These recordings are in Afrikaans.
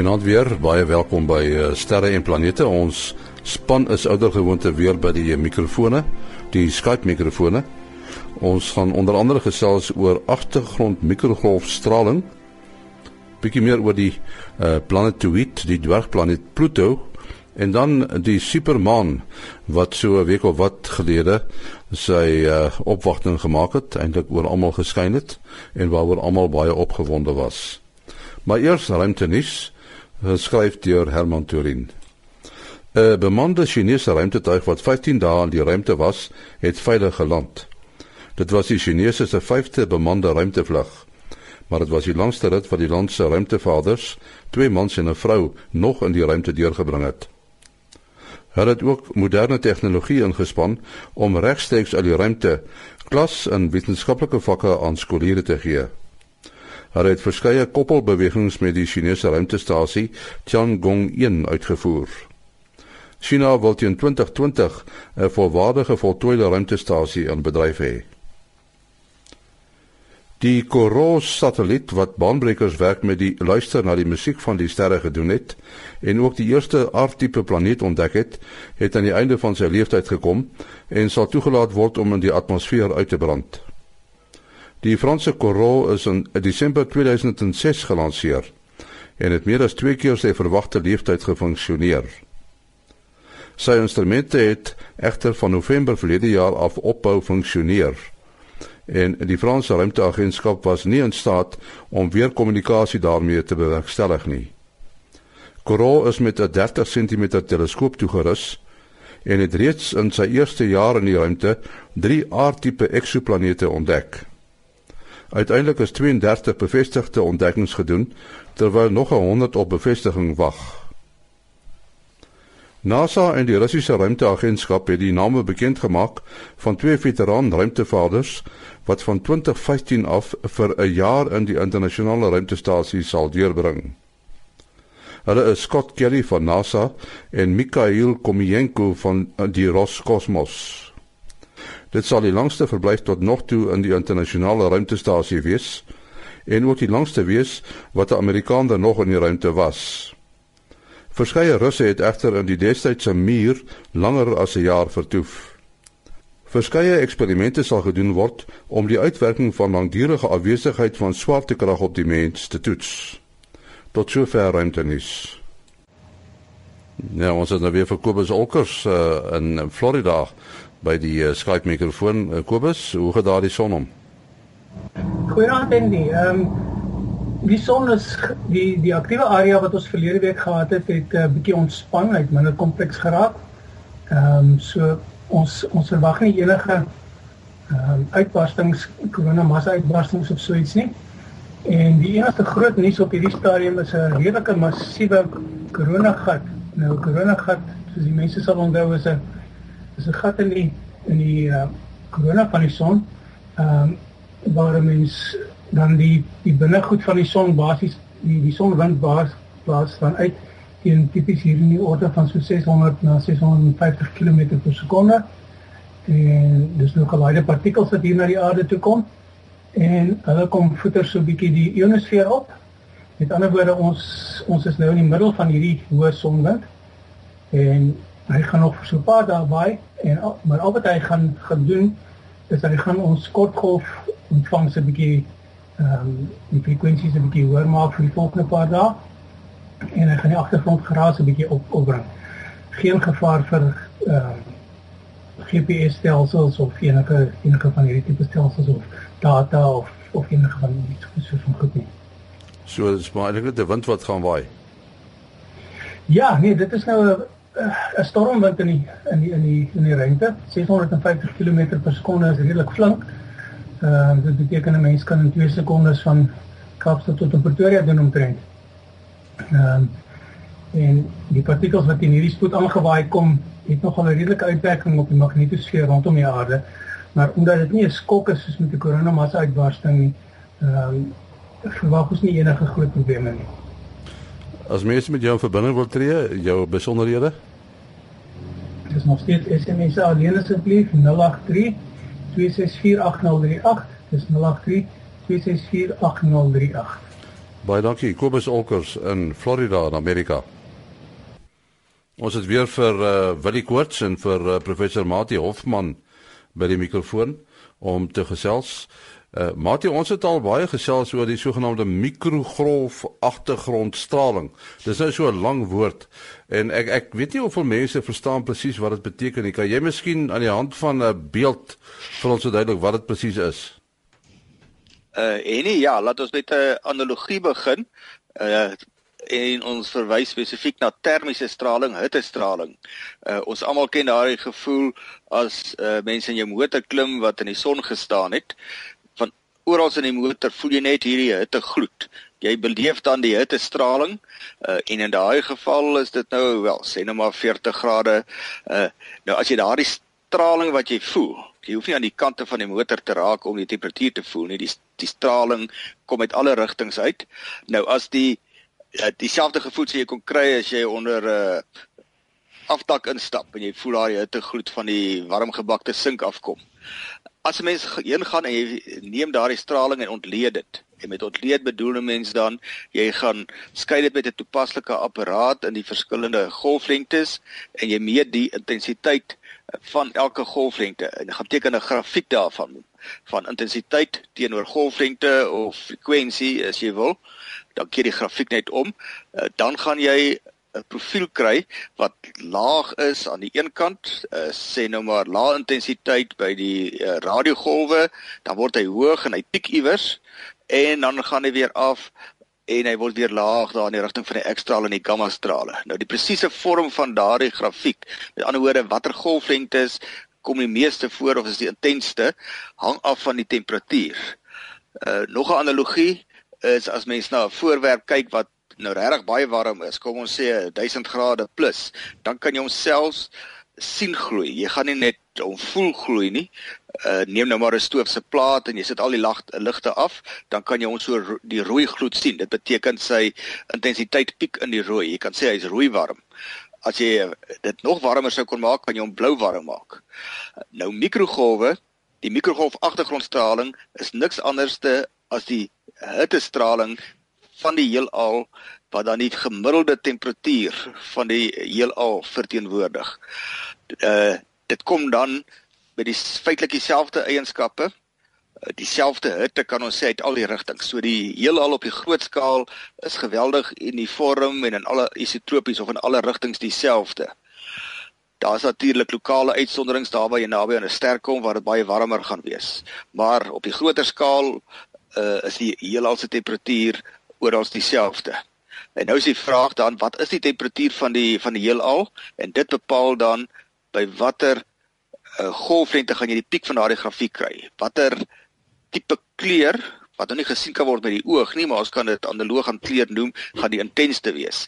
Goeienaand weer, baie welkom by uh, Sterre en Planete. Ons span is oudergewoonte weer by die mikrofone, die Skype mikrofone. Ons gaan onder andere gesels oor agtergrond mikrogolfstraling. Bietjie meer oor die uh, planetoïd, die dwergplaneet Pluto en dan die supermaan wat so 'n week of wat gelede sy uh, opwagting gemaak het, eintlik oor almal geskyn het en waaroor almal baie opgewonde was. Maar eers ruimtenis geskryf deur Herman Turin. 'n Bemande Chinese ruimtetuig wat 15 dae in die ruimte was, het veilig geland. Dit was die Chinese se vyfde bemande ruimtevlug, maar dit was die langste rit wat die land se ruimtevaders, twee mans en 'n vrou, nog in die ruimte deurgebring het. Hulle het ook moderne tegnologie ingespan om regstreeks uit die ruimte klas in wetenskaplike vakke aan skoolleerders te gee. Hulle het verskeie koppelbewegings met die Chinese ruimtestasie Tiangong-1 uitgevoer. China wil teen 2020 'n volwaardige voltooide ruimtestasie in bedryf hê. Die Koros satelliet wat baanbrekers werk met die luister na die musiek van die sterre gedoen het en ook die eerste aardtipe planeet ontdek het, het aan die einde van sy lewensyd gekom en sal toegelaat word om in die atmosfeer uit te brand. Die Franse Corot is in Desember 2006 gelanseer en het meer as 2 keer sy verwagte lewensduur gefunksioneer. Sy instrumente het egter van November verlede jaar af ophou funksioneer en die Franse ruimteagentskap was nie in staat om weer kommunikasie daarmee te bewerkstellig nie. Corot is met 'n 30 cm teleskoop toegerus en het reeds in sy eerste jaar in die ruimte drie aardtipe eksoplanete ontdek. Uiteindelik is 32 bevestigde ontdekkings gedoen terwyl nog 100 op bevestiging wag. NASA en die Russiese Ruimteagentskap het die name bekend gemaak van twee veteran ruimtevaarders wat van 2015 af vir 'n jaar in die internasionale ruimtestasie sal deurbring. Hulle is Scott Kelly van NASA en Mikhail Komienko van die Roskosmos. Dit sal die langste verblyf tot nog toe in die internasionale ruimtestasie wees en ook die langste wees wat 'n Amerikaner nog in die ruimte was. Verskeie Russe het egter in die destydse muur langer as 'n jaar vertoef. Verskeie eksperimente sal gedoen word om die uitwerking van langdurige afwesigheid van swaartekrag op die mens te toets. Tot sover ruimtenis. Nou, ons het nou weer vir Kobus Olkers uh, in Florida by die uh, Skype mikrofoon uh, Kobus, hoe gaan daardie son om? Goeienaand Andy. Ehm um, die son is die die aktiewe area wat ons verlede week gehad het, het 'n uh, bietjie ontspan, hy't minder kompleks geraak. Ehm um, so ons ons verwag nie enige ehm um, uitbarstings, korona massa uitbarstings of so iets nie. En die enigste groot nuus op hierdie stadium is 'n redelike massiewe korona gat. Nou korona gat, soos die mense sal onthou, is 'n is 'n gat in die in die uh, korona van die son. Ehm um, waar mens dan die die binnegoed van die son basies die die sonwind baas plaas van uit teen tipies hier in die orde van so 600 na 650 km per sekonde. En dis nog gelaaide partikels wat hier na die aarde toe kom en hulle kom voeter so 'n bietjie die ionosfeer op. Met ander woorde ons ons is nou in die middel van hierdie hoë sonwind en hy gaan nog so 'n paar dae by en maar al wat hy gaan gaan doen is hy gaan ons kortgolf ontvangs 'n bietjie ehm um, die frekwensies 'n bietjie hoër maak vir die volgende paar dae en hy gaan die agtergrond geraas 'n bietjie op opbring. Geen gevaar vir ehm um, GPS stelsels of enige enige van hierdie tipe stelsels of data of of enige van iets so van goed nie. So dis maar eintlik net 'n wind wat gaan waai. Ja, nee, dit is nou 'n 'n stormwind in die in die in die in die ruimte 650 km per sekonde is redelik flink. Ehm uh, dit beteken 'n mens kan in 2 sekondes van Kaapstad tot Pretoria doen omtrent. Ehm um, en die partikels wat in hierdie spoed aangewaai kom, het nogal 'n redelike uitwerking op die magnetosfeer rondom die aarde. Maar omdat dit nie 'n skok is soos met die koronamassa uitbarsting nie, ehm um, verwag ons nie enige groot probleme nie. As mense met jou in verbinding wil tree, jou besonderhede? Dis nog steeds SMS alleen asseblief 083 2648038. Dis 083 2648038. Baie dankie Kobus Olkers in Florida in Amerika. Ons het weer vir uh, Willie Koorts en vir uh, professor Mati Hofman by die mikrofoon om te gesels. Uh, Mati, ons het al baie gesels oor die sogenaamde mikrogolf agtergrondstraling. Dis nou so 'n lang woord en ek ek weet nie of veel mense verstaan presies wat dit beteken nie. Kan jy miskien aan die hand van 'n beeld vir ons verduidelik wat dit presies is? Uh en nie, ja, laat ons met 'n analogie begin. Uh en ons verwys spesifiek na termiese straling, hittestraling. Uh ons almal ken daardie gevoel as uh mense in jou motor klim wat in die son gestaan het. Oral in die motor voel jy net hierdie hittegloed. Jy beleef dan die hittestraling uh en in daai geval is dit nou wel sê nou maar 40 grade. Uh nou as jy daardie straling wat jy voel, jy hoef nie aan die kante van die motor te raak om die temperatuur te voel nie. Die die straling kom uit alle rigtings uit. Nou as die ja, dieselfde gevoel sê jy kon kry as jy onder 'n uh, afdak instap en jy voel daai hittegloed van die warmgebakte sink afkom. As 'n mens heen gaan en jy neem daardie straling en ontleed dit. En met ontleed bedoel 'n mens dan jy gaan skei dit met 'n toepaslike apparaat in die verskillende golflengtes en jy meet die intensiteit van elke golflengte. En gaan teken 'n grafiek daarvan van intensiteit teenoor golflengte of frekwensie as jy wil. Dan keer die grafiek net om. Uh, dan gaan jy 'n profiel kry wat laag is aan die een kant uh, sê nou maar lae intensiteit by die uh, radiogolwe dan word hy hoog en hy piek iewers en dan gaan hy weer af en hy word weer laag daar in die rigting van die X-strale en die gamma-strale. Nou die presiese vorm van daardie grafiek, met ander woorde watter golflengtes kom die meeste voor of is die intensste, hang af van die temperatuur. Uh nog 'n analogie is as mens na 'n voorwerp kyk wat nou regtig baie warm is, kom ons sê 1000 grade plus, dan kan jy homself sien gloei. Jy gaan nie net hom voel gloei nie. Uh neem nou maar 'n stoof se plaat en jy sit al die lig ligte af, dan kan jy ons so die rooi gloed sien. Dit beteken sy intensiteit piek in die rooi. Jy kan sê hy's rooi warm. As jy dit nog warmer sou kon maak, kan jy hom blou warm maak. Nou mikrogolwe, die mikrogolf agtergrondstraling is niks anderste as die hittestraling van die heelal wat dan die gemiddelde temperatuur van die heelal verteenwoordig. Uh dit kom dan met die feitelik dieselfde eienskappe, uh, dieselfde hitte kan ons sê uit al die rigtings. So die heelal op die groot skaal is geweldig uniform en in alle isotropies of in alle rigtings dieselfde. Daar's natuurlik lokale uitsonderings daar waar jy naby aan 'n ster kom waar dit baie warmer gaan wees. Maar op die groter skaal uh, is die heelal se temperatuur oral dieselfde. En nou is die vraag dan wat is die temperatuur van die van die heelal en dit bepaal dan by watter uh, golflengte gaan jy die piek van daardie grafiek kry. Watter tipe kleur wat nou nie gesien kan word met die oog nie, maar ons kan dit analoog aan kleur noem, gaan die intensste wees.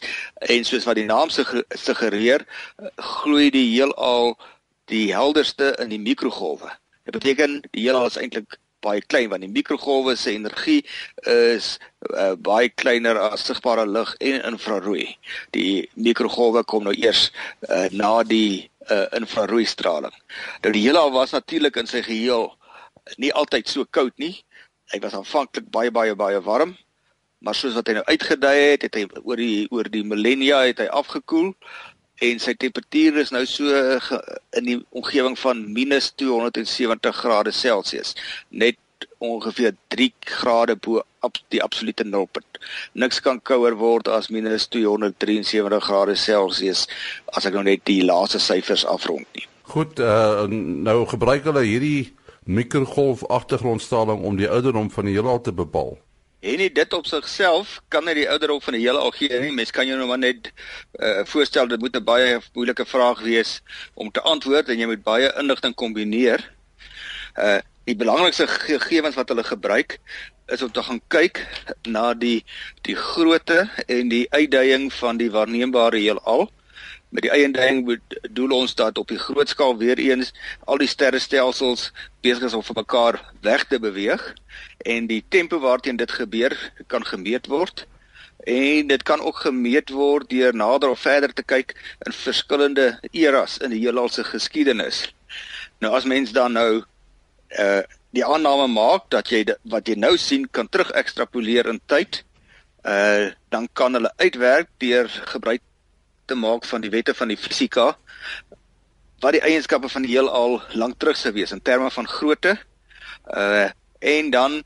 En soos wat die naam suggereer, uh, gloei die heelal die helderste in die mikrogolwe. Dit beteken die heelal is eintlik baie klein want die mikrogolwe se energie is uh, baie kleiner as sigbare lig en infrarooi. Die mikrogolwe kom nou eers uh, na die uh, infrarooi straling. Nou die heelal was natuurlik in sy geheel nie altyd so koud nie. Hy was aanvanklik baie baie baie warm, maar soos wat hy nou uitgedei het, het hy oor die oor die millennia het hy afgekoel en sy temperatuur is nou so in die omgewing van minus 270 grade Celsius net ongeveer 3 grade bo op die absolute nulpunt. Niks kan kouer word as minus 273 grade Celsius as ek nou net die laaste syfers afrond nie. Goed, uh, nou gebruik hulle hierdie mikrogolf agtergrondstraling om die ouderdom van die heelal te bepaal. En nie dit op sigself kan net die ouderdom van die hele al gee nie. Mens kan jou nou maar net uh, voorstel dit moet 'n baie moeilike vraag wees om te antwoord en jy moet baie inligting kombineer. Uh die belangrikste gegevens wat hulle gebruik is om te gaan kyk na die die grootte en die uitdaging van die waarneembare heelal. Met die eienaarding bedoel ons dat op die groot skaal weer eens al die sterrestelsels besig is om vir mekaar weg te beweeg en die tempo waarteen dit gebeur kan gemeet word en dit kan ook gemeet word deur nader of verder te kyk in verskillende eras in die heelal se geskiedenis. Nou as mens dan nou uh die aanname maak dat jy wat jy nou sien kan terug ekstrapoleer in tyd uh dan kan hulle uitwerk deur gebruik te maak van die wette van die fisika wat die eienskappe van die heelal lank terug sou wees in terme van grootte. Uh en dan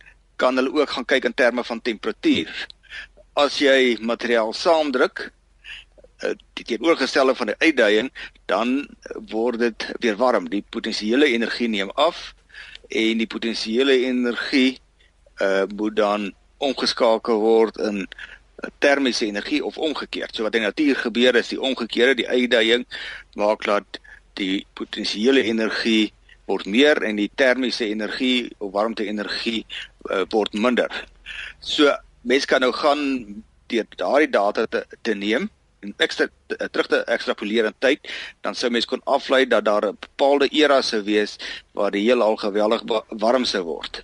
kan hulle ook gaan kyk in terme van temperatuur. As jy materiaal saamdruk, uh, die teenoorgestelde van die uitdaging, dan word dit weer warm. Die potensiële energie neem af en die potensiële energie uh moet dan omgeskakel word in termiese energie of omgekeerd. So wat in natuur gebeur is die omgekeerde, die uitdaging maak dat die potensiële energie word meer en die termiese energie of warmte energie uh, word minder. So mense kan nou gaan deur daardie data te, te neem en ekstra terug te ekstrapoleer in tyd, dan sou mense kon aflei dat daar 'n bepaalde era sou wees waar die heelal geweldig warm sou word.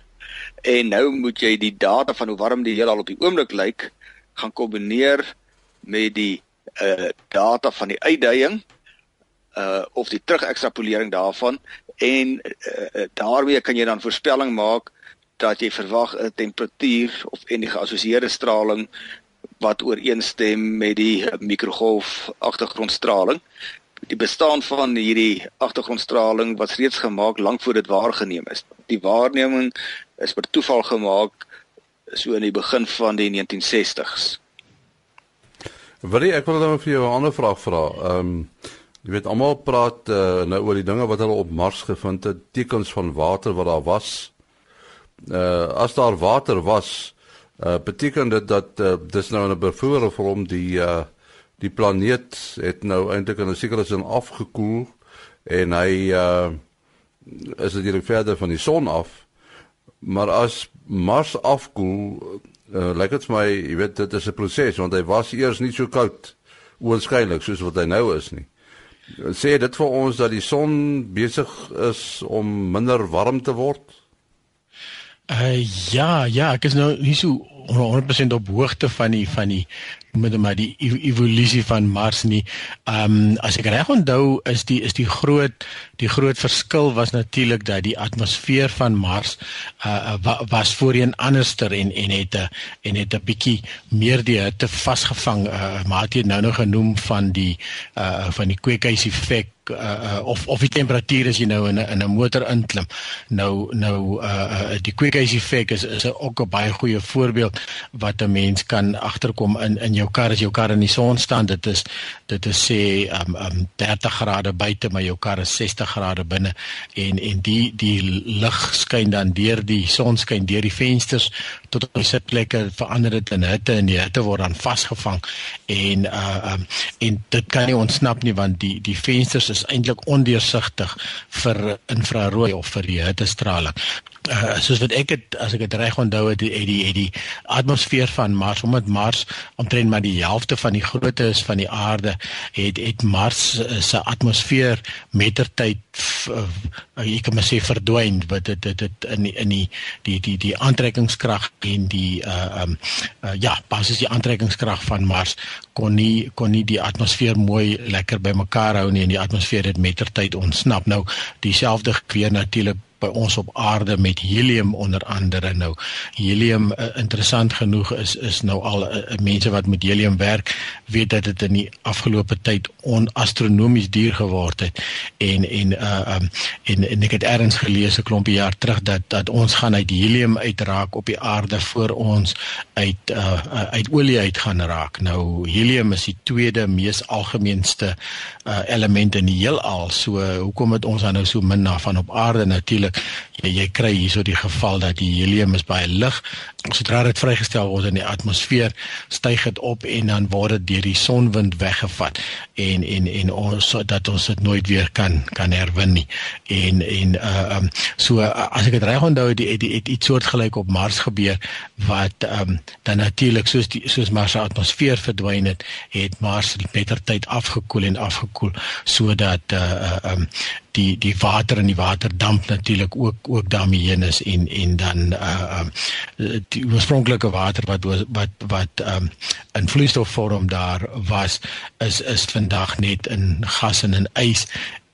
En nou moet jy die data van hoe warm die heelal op die oomblik lyk gaan kombineer met die uh data van die uitdaging uh of die terugekstrapolering daarvan en uh, daarmee kan jy dan voorspelling maak dat jy verwag 'n temperatuur of en die geassosieerde straling wat ooreenstem met die mikrogolf agtergrondstraling. Die bestaan van hierdie agtergrondstraling was reeds gemaak lank voor dit waargeneem is. Die waarneming is per toeval gemaak so in die begin van die 1960s. Wil jy ek wil dan vir jou 'n ander vraag vra. Ehm um, jy weet almal praat uh, nou oor die dinge wat hulle op Mars gevind het, tekens van water wat daar was. Uh as daar water was, uh beteken dit dat uh, dis nou 'n bevoer vir hom die uh die planeet het nou eintlik in 'n sekere sin afgekoel en hy uh is dit verder van die son af maar as Mars afkoel, uh, lyk dit vir my, jy weet, dit is 'n proses want hy was eers nie so koud oorskynlik soos wat hy nou is nie. Sê dit vir ons dat die son besig is om minder warm te word? Uh ja, ja, ek is nou nie so 100% op hoogte van die van die met maar die evolusie van Mars nie. Ehm um, as ek reg onthou is die is die groot die groot verskil was natuurlik dat die atmosfeer van Mars uh was voorheen anderster en en het 'n en het 'n bietjie meer die hitte vasgevang. Uh maar jy nou nog genoem van die uh van die kweekhuiseffek uh, uh, of of die temperatuur as jy nou in 'n in 'n motor inklim. Nou nou uh, uh die kweekhuis effek is is ook 'n baie goeie voorbeeld wat 'n mens kan agterkom in in jou kar as jou kar in die son staan. Dit is dit is sê um um 30 grade buite maar jou kar is 60 grade binne en en die die lig skyn dan deur die son skyn deur die vensters tot op die sitplekke verander dit in hitte en die hitte word dan vasgevang en uh um en dit kan nie ontsnap nie want die die vensters is eintlik ondeursigtig vir infrarooi of vir die hittestraling. Uh, soos wat ek het as ek dit reg onthou het die die die, die atmosfeer van Mars omdat Mars omtrent maar die helfte van die grootte is van die aarde het het Mars uh, se atmosfeer mettertyd uh, ek kan maar sê verdwyn wat dit dit dit in die, in die die die die aantrekkingskrag en die uh um uh, ja basies die aantrekkingskrag van Mars kon nie kon nie die atmosfeer mooi lekker bymekaar hou nie en die atmosfeer het mettertyd ontsnap. Nou dieselfde gebeur natuurlik by ons op aarde met helium onder andere nou. Helium uh, interessant genoeg is is nou al uh, mense wat met helium werk weet dat dit in die afgelope tyd onastronomies duur geword het. En en uh um, en, en ek het eers gelees 'n klompie jaar terug dat dat ons gaan uit helium uitraak op die aarde voor ons uit uh uit olie uit gaan raak. Nou helium is die tweede mees algemeenste uh element in die heelal. So hoekom het ons dan nou so min daarvan op aarde? Natuurlik jy, jy kry hierso die geval dat die helium is baie lig. Sodra dit vrygestel word in die atmosfeer, styg dit op en dan word dit deur die sonwind weggevat en en en ons dat ons dit nooit weer kan kan herwin nie. En en uh um so uh, as ek dit reg onthou die het, het iets soortgelyk op Mars gebeur wat um dan natuurlik soos die soos Mars se atmosfeer verdwyn het, het Mars beter tyd afgekoel en afgekoel sodat uh, uh um die die water in die waterdamp natuurlik ook ook daarmee heen is en en dan uh um die oorspronklike water wat wat wat um in vloeistofvorm daar was is is vandag net in gas en in ys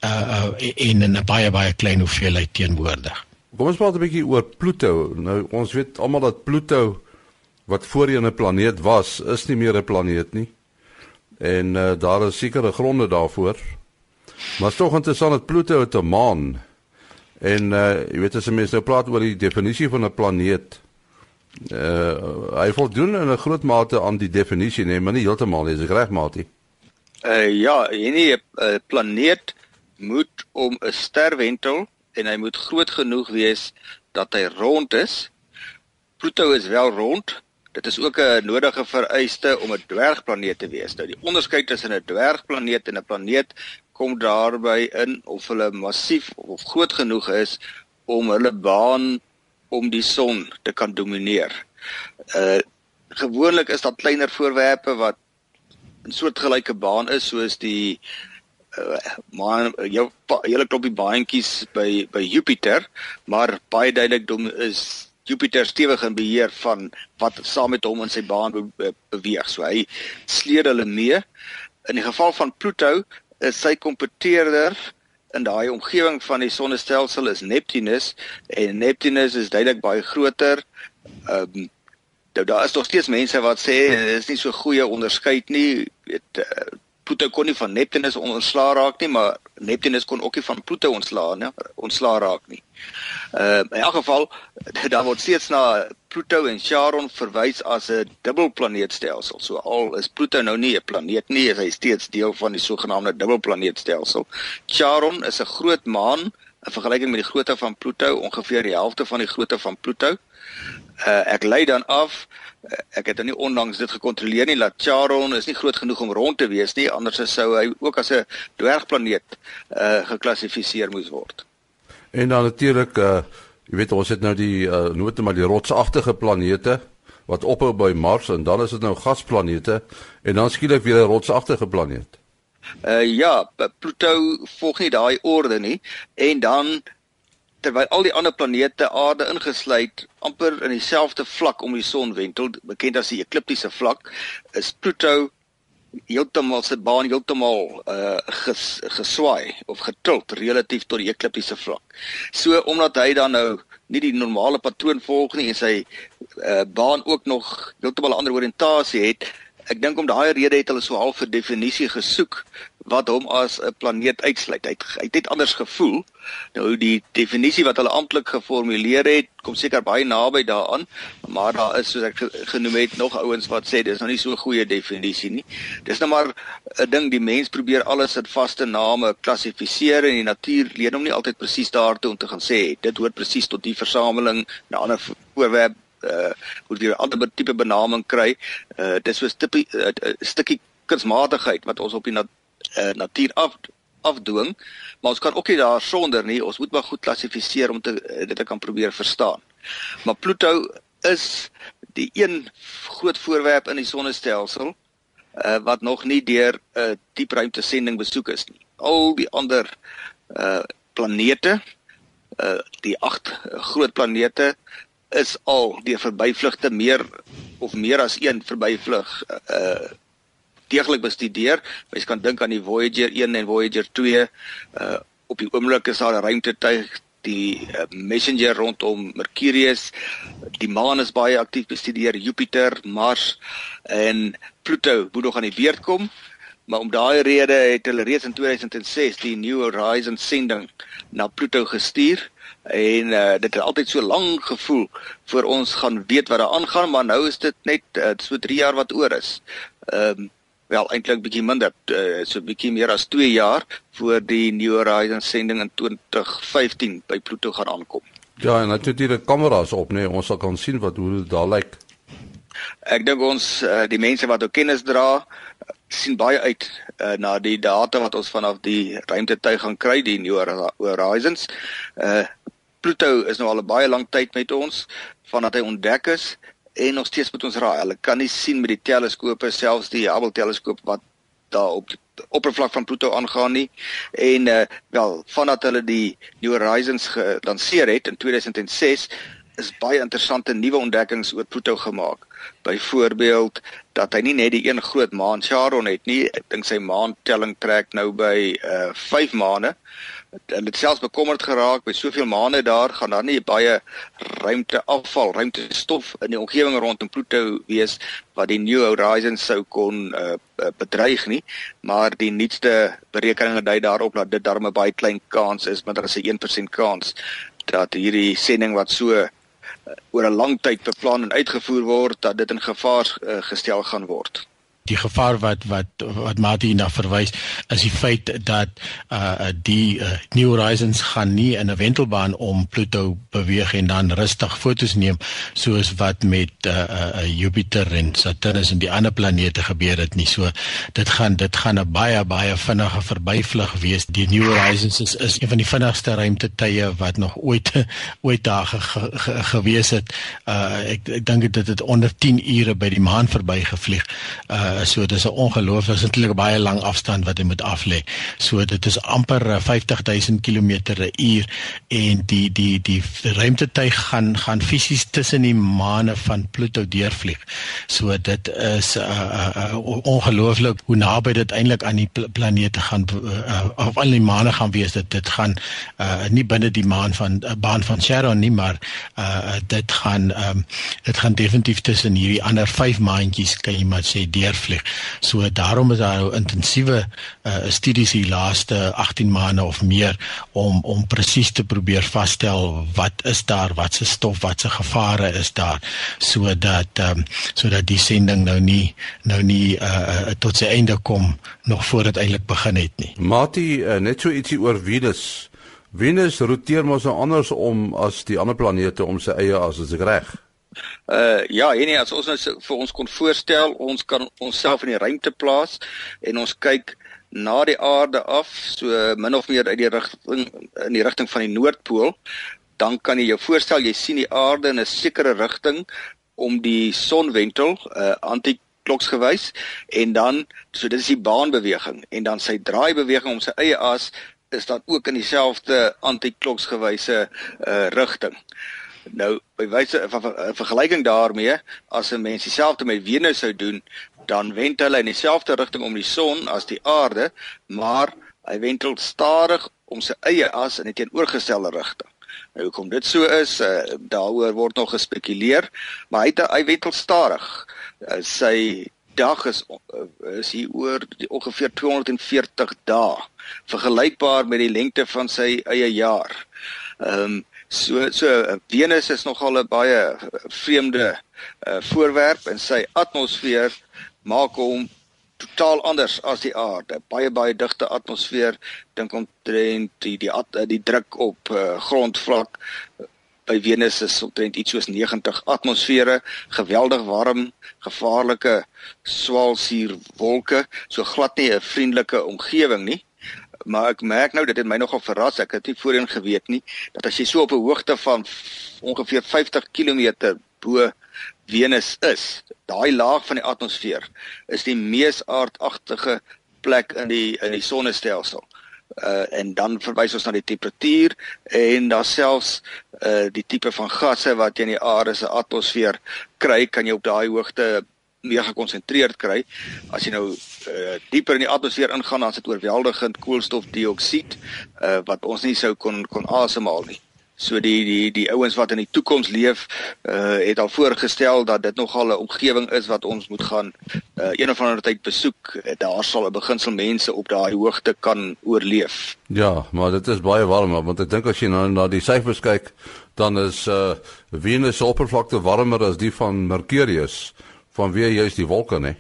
uh, en in 'n baie baie klein hoeveelheid teenwoordig. Kom ons praat 'n bietjie oor Pluto. Nou ons weet almal dat Pluto wat voorheen 'n planeet was, is nie meer 'n planeet nie. En uh, daar is sekere gronde daarvoor. Maar tog interessant dat Pluto 'n maan. En uh jy weet as jy mens nou praat oor die definisie van 'n planeet, uh hy voldoen in 'n groot mate aan die definisie, nee, maar nie heeltemal nie, is ek reg, Matie? Uh ja, enige uh, planeet moet om 'n ster wentel en hy moet groot genoeg wees dat hy rond is. Pluto is wel rond. Dit is ook 'n nodige vereiste om 'n dwergplaneet te wees. Nou die onderskeid tussen 'n dwergplaneet en 'n planeet kom daarby in of hulle massief of groot genoeg is om hulle baan om die son te kan domineer. Uh gewoonlik is daar kleiner voorwerpe wat 'n soortgelyke baan is soos die uh maan jou hele klopie baantjies by by Jupiter, maar baie duidelik dom is Jupiter stewig in beheer van wat saam met hom in sy baan be beweeg. So hy sleer hulle mee. In die geval van Pluto is sy kompeteerder in daai omgewing van die sonnestelsel is Neptunus en Neptunus is duidelik baie groter. Ehm um, daar is nog steeds mense wat sê dit is nie so goeie onderskeid nie. Weet uh, Pluto kon nie van Neptunus ontslaa raak nie, maar Neptunus kon ook nie van Pluto ontslaa nie, ontslaa raak nie. Uh in elk geval daar word steeds na Pluto en Charon verwys as 'n dubbelplaneetstelsel. So al is Pluto nou nie 'n planeet nie, is hy steeds deel van die sogenaamde dubbelplaneetstelsel. Charon is 'n groot maan in vergelyking met die grootte van Pluto, ongeveer die helfte van die grootte van Pluto. Uh ek lei dan af uh, ek het nou nie onlangs dit gekontroleer nie dat Charon is nie groot genoeg om rond te wees nie, anders sou hy ook as 'n dwergplaneet uh geklassifiseer moes word. En dan natuurlik uh jy weet ons het nou die uh noem dit maar die rotsagtige planete wat ophou by Mars en dan is dit nou gasplanete en dan skielik weer 'n rotsagtige planeet. Uh ja, Pluto volg nie daai orde nie en dan terwyl al die ander planete aarde ingesluit amper in dieselfde vlak om die son wentel, bekend as die ekliptiese vlak, is Pluto heeltemal se baan heeltemal uh ges, geswaai of getilt relatief tot die ekliptiese vlak. So omdat hy dan nou nie die normale patroon volg nie en sy uh baan ook nog heeltemal 'n ander oriëntasie het, ek dink om daai rede het hulle so half vir definisie gesoek wat hom as 'n planeet uitsluit. Hy het, hy het net anders gevoel. Nou die definisie wat hulle amptelik geformuleer het, kom seker baie naby daaraan, maar daar is soos ek genoem het nog ouens wat sê dis nou nie so 'n goeie definisie nie. Dis nou maar 'n ding die mens probeer alles in vaste name klassifiseer en die natuur leer hom nie altyd presies daartoe om te gaan sê dit hoort presies tot die versameling, 'n ander voorwerp uh moet jy 'n ander tipe benaming kry. Uh dis so 'n uh, stukkie kunsmatigheid wat ons op die uh, natuur af afdwing, maar ons kan ook nie daar sonder nie. Ons moet maar goed klassifiseer om te uh, dit te kan probeer verstaan. Maar Pluto is die een groot voorwerp in die sonnestelsel uh, wat nog nie deur 'n uh, diep ruimte sending besoek is nie. Al die ander uh planete, uh die agt groot planete is al deur verbyvlugte meer of meer as een verbyvlug uh deeglik bestudeer. Mens kan dink aan die Voyager 1 en Voyager 2. Uh op die oomblik is daar 'n ruimtetuig die uh, Messenger rondom Mercurius. Die maan is baie aktief bestudeer, Jupiter, Mars en Pluto moet nog aan die beurt kom. Maar om daai rede het hulle reeds in 2006 die New Horizons sending na Pluto gestuur en uh, dit het altyd so lank gevoel vir ons gaan weet wat daar aangaan maar nou is dit net uh, so 3 jaar wat oor is. Ehm um, wel eintlik bietjie minder uh, so bietjie meer as 2 jaar voor die New Horizons sending in 2015 by Pluto gaan aankom. Ja, en natuurlik die kameras op, nee, ons sal kan sien wat hoe dit daar lyk. Ek dink ons uh, die mense wat ook kennis dra sien baie uit uh, na die data wat ons vanaf die ruimtetuig gaan kry die New Horizons. Uh Pluto is nou al 'n baie lang tyd met ons vandat hy ontdek is en nog steeds met ons raai. Hulle kan nie sien met die teleskope, selfs die Hubble teleskoop wat daar op die oppervlak van Pluto aangaan nie. En uh wel, vandat hulle die New Horizons gelanseer het in 2006, is baie interessante nuwe ontdekkings oor Pluto gemaak. Byvoorbeeld dat hy nie net die een groot maan Charon het nie, ek dink sy maantelling trek nou by uh 5 maane. Hulle het selfs bekommerd geraak by soveel maande daar gaan daar nie baie ruimte afval, ruimte stof in die omgewing rondom Pluto wees wat die New Horizons sou kon uh, bedreig nie, maar die nuutste berekeninge dui daarop dat dit darm 'n baie klein kans is, maar daar is 'n 1% kans dat hierdie sending wat so uh, oor 'n lang tyd beplan en uitgevoer word dat dit in gevaar uh, gestel gaan word die gevaar wat wat wat Mati na verwys is die feit dat uh die uh, New Horizons gaan nie in 'n wentelbaan om Pluto beweeg en dan rustig fotos neem soos wat met uh, uh Jupiter en Saturnus en die ander planete gebeur het nie. So dit gaan dit gaan 'n baie baie vinnige verbyvlug wees. Die New Horizons is is een van die vinnigste ruimtetuie wat nog ooit ooit daar ge, ge, ge, gewees het. Uh ek ek dink dit het onder 10 ure by die maan verbygevlieg. Uh Uh, so dis 'n ongelooflike eintlik baie lang afstand wat hy moet aflê. So dit is amper 50000 km per uur en die die die ruimtetuig gaan gaan fisies tussen die maane van Pluto deurvlieg. So dit is uh, uh, uh, ongelooflik hoe naby dit eintlik aan die pl planete gaan uh, of aan die maane gaan wees. Dit dit gaan uh, nie binne die maan van uh, baan van Charon nie, maar uh, dit gaan um, dit gaan definitief tussen hierdie ander 5 maandjies kan jy maar sê deur vlieg. So daarom is daar nou intensiewe uh, studies die laaste 18 maande of meer om om presies te probeer vasstel wat is daar, wat se stof, wat se gevare is daar sodat ehm um, sodat die sending nou nie nou nie uh, tot sy einde kom nog voor dit eintlik begin het nie. Mati, uh, net so ietsie oor Venus. Venus roteer mos nou anders om as die ander planete om sy eie as dit reg. Uh ja, en nie as ons nou vir ons kon voorstel, ons kan onsself in die ruimte plaas en ons kyk na die aarde af, so min of meer uit die rigting in die rigting van die noordpool, dan kan jy jou voorstel jy sien die aarde in 'n sekere rigting om die sonwentel uh antikloksgewys en dan so dit is die baanbeweging en dan sy draaibeweging om sy eie as is dan ook in dieselfde antikloksgewyse uh rigting. Nou, by wyse van 'n vergelyking daarmee, as 'n mens dieselfde met Venus sou doen, dan wend hulle in dieselfde rigting om die son as die aarde, maar hy wentel stadig om sy eie as in 'n teenoorgestelde rigting. Nou hoekom dit so is, uh, daaroor word nog gespekuleer, maar hy hy wentel stadig. Uh, sy dag is uh, is hier oor ongeveer 240 dae, vergelykbaar met die lengte van sy eie jaar. Ehm um, So so Venus is nogal 'n baie vreemde uh, voorwerp en sy atmosfeer maak hom totaal anders as die aarde. Baie baie digte atmosfeer dink omtrent die die die, die druk op uh, grondvlak by Venus is omtrent iets soos 90 atmosfere, geweldig warm, gevaarlike swaalsuurwolke, so glad nie 'n vriendelike omgewing nie maar ek merk nou dit het my nogal verras. Ek het nie voorheen geweet nie dat as jy so op 'n hoogte van ongeveer 50 km bo Venus is daai laag van die atmosfeer is die mees aardagtige plek in die in die sonnestelsel. Uh en dan verwys ons na die temperatuur en daar selfs uh die tipe van gasse wat jy in die aarde se atmosfeer kry kan jy op daai hoogte meer gekonsentreerd kry. As jy nou uh, dieper in die atmosfeer ingaan, dan is dit oorweldigend koolstofdioksied uh, wat ons nie sou kon kon asemhaal nie. So die die die ouens wat in die toekoms leef, uh, het al voorgestel dat dit nogal 'n omgewing is wat ons moet gaan uh, een of ander tyd besoek. Daar sal 'n beginsel mense op daai hoogte kan oorleef. Ja, maar dit is baie warm, want ek dink as jy nou na die syfers kyk, dan is uh, Venus se oppervlakte warmer as die van Mercurius vanweë juist die wolke nê.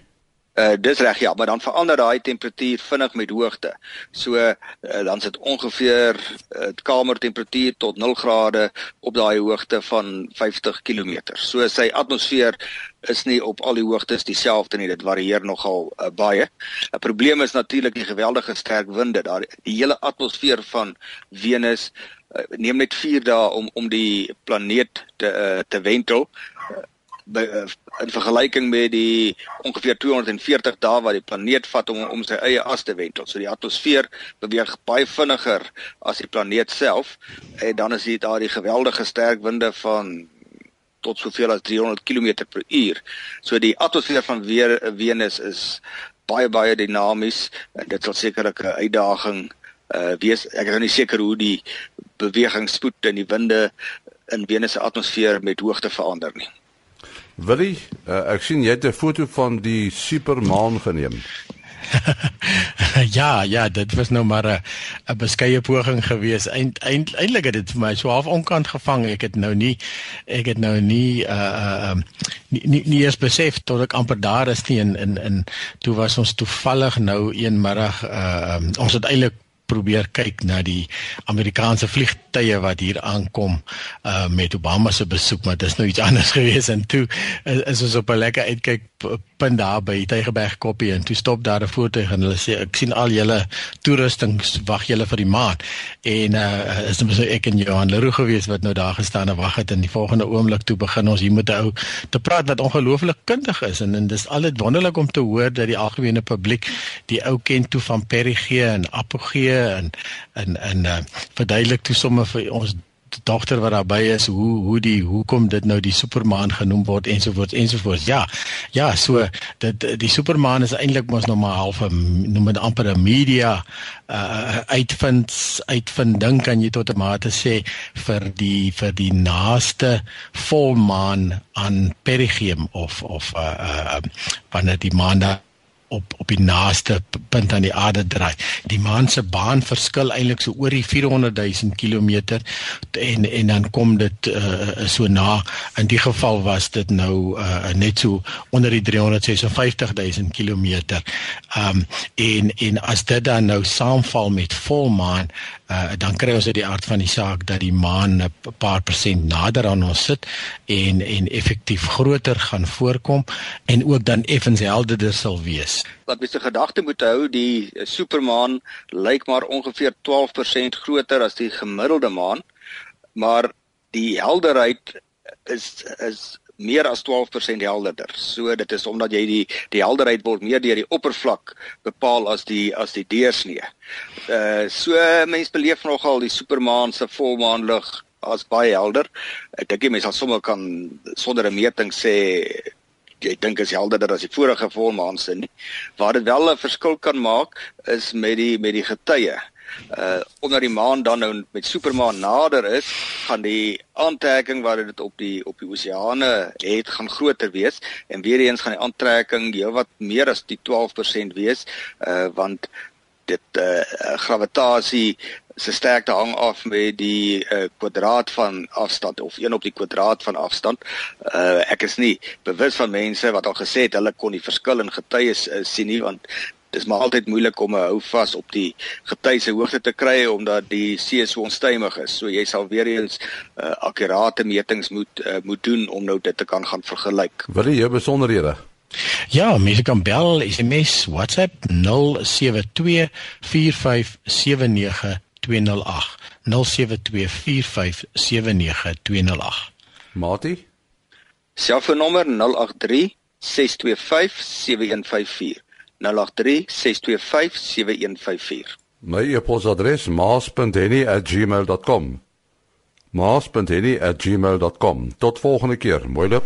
Uh dis reg ja, maar dan verander daai temperatuur vinnig met hoogte. So uh, dan sit ongeveer uh, kamertemperatuur tot 0 grade op daai hoogte van 50 km. So sy atmosfeer is nie op al die hoogtes dieselfde nie, dit varieer nogal uh, baie. 'n Probleem is natuurlik die geweldige sterk winde. Daar die hele atmosfeer van Venus uh, neem net 4 dae om om die planeet te uh, te wentel by, uh, in vergelyking met die ongeveer 240 dae wat die planeet vat om om sy eie as te wentel. So die atmosfeer beweeg baie vinniger as die planeet self en dan is dit daar die geweldige sterk winde van tot soveel as 300 km per uur. So die atmosfeer van weer Venus is baie baie dinamies en dit sal sekerlik 'n uitdaging uh wees ek is nou nie seker hoe die bewegingsspoed en die winde in Venus se atmosfeer met hoogte verander nie. Willie, uh, ek sien jy het 'n foto van die supermaan geneem. ja, ja, dit was nou maar 'n beskeie poging geweest. Eind, eind eintlik het dit vir my so half onkant gevang. Ek het nou nie ek het nou nie uh uh nie, nie nie eens besef tot ek amper daar is nie in in in toe was ons toevallig nou een middag uh um, ons het eintlik probeer kyk na die Amerikaanse vliegtye wat hier aankom uh met Obama se besoek maar dit is nou iets anders gewees. En toe is, is ons op 'n lekker uitkyk punt daar by Tygerberg Koppie en toe stop daar 'n voertuig en hulle sê ek sien al julle toerustings wag julle vir die maand. En uh is net so ek en Johan Leroux gewees wat nou daar gestaan en wag het en die volgende oomblik toe begin ons hier met 'n ou te praat wat ongelooflik kundig is en en dis altyd wonderlik om te hoor dat die algemene publiek die ou ken toe van Perigee en Apogee en en en uh, verduidelik toe sommer vir ons dogter wat daarby is hoe hoe die hoekom dit nou die supermaan genoem word ensovoorts ensovoorts ja ja so dit die supermaan is eintlik mos nog maar half 'n noem dit amper 'n media uh, uitvind uitvinding kan jy tot 'n mate sê vir die vir die naaste volmaan aan perigeum of of uh, uh, wanneer die maan daar op op die naaste punt aan die aarde draai. Die maan se baan verskil eintlik so oor die 400 000 km en en dan kom dit uh, so na. In die geval was dit nou uh, net so onder die 356 000 km. Ehm um, en en as dit dan nou saamval met volmaan, uh, dan kry ons uit die aard van die saak dat die maan 'n paar persent nader aan ons sit en en effektief groter gaan voorkom en ook dan effens helderder sal wees. Wat mens se gedagte moet hou, die supermaan lyk maar ongeveer 12% groter as die gemiddelde maan, maar die helderheid is is meer as 12% helderder. So dit is omdat jy die die helderheid word meer deur die oppervlak bepaal as die as die deursnee. Uh so mense beleef nogal die supermaan se volmaanlig as baie helder. Ek dink jy mense sal sommer kan sonder 'n meting sê jy dink is helderder as die vorige volmaanse nie. Waar dit wel 'n verskil kan maak is met die met die getye. Uh onder die maan dan nou met supermaan nader is, gaan die aantrekking wat dit op die op die oseane het gaan groter wees en weer eens gaan die aantrekking heelwat meer as die 12% wees uh want dit uh gravitasie se sterkte hang af met die uh, kwadraat van afstand of 1 op die kwadraat van afstand. Uh, ek is nie bewus van mense wat al gesê het hulle kon die verskil in getuies uh, sien nie want dis maar altyd moeilik om 'n hou vas op die getuie se hoogte te kry omdat die see so onstuimig is. So jy sal weer eens uh, akkurate metings moet uh, moet doen om nou dit te kan gaan vergelyk. Wat is jou besonderhede? Ja, mense kan bel, SMS, WhatsApp 072 4579 Mati? Selfoonnommer 083 6257154. 083 6257154. My e-posadres maas.henny@gmail.com. maas.henny@gmail.com. Tot volgende keer. Mooi loop.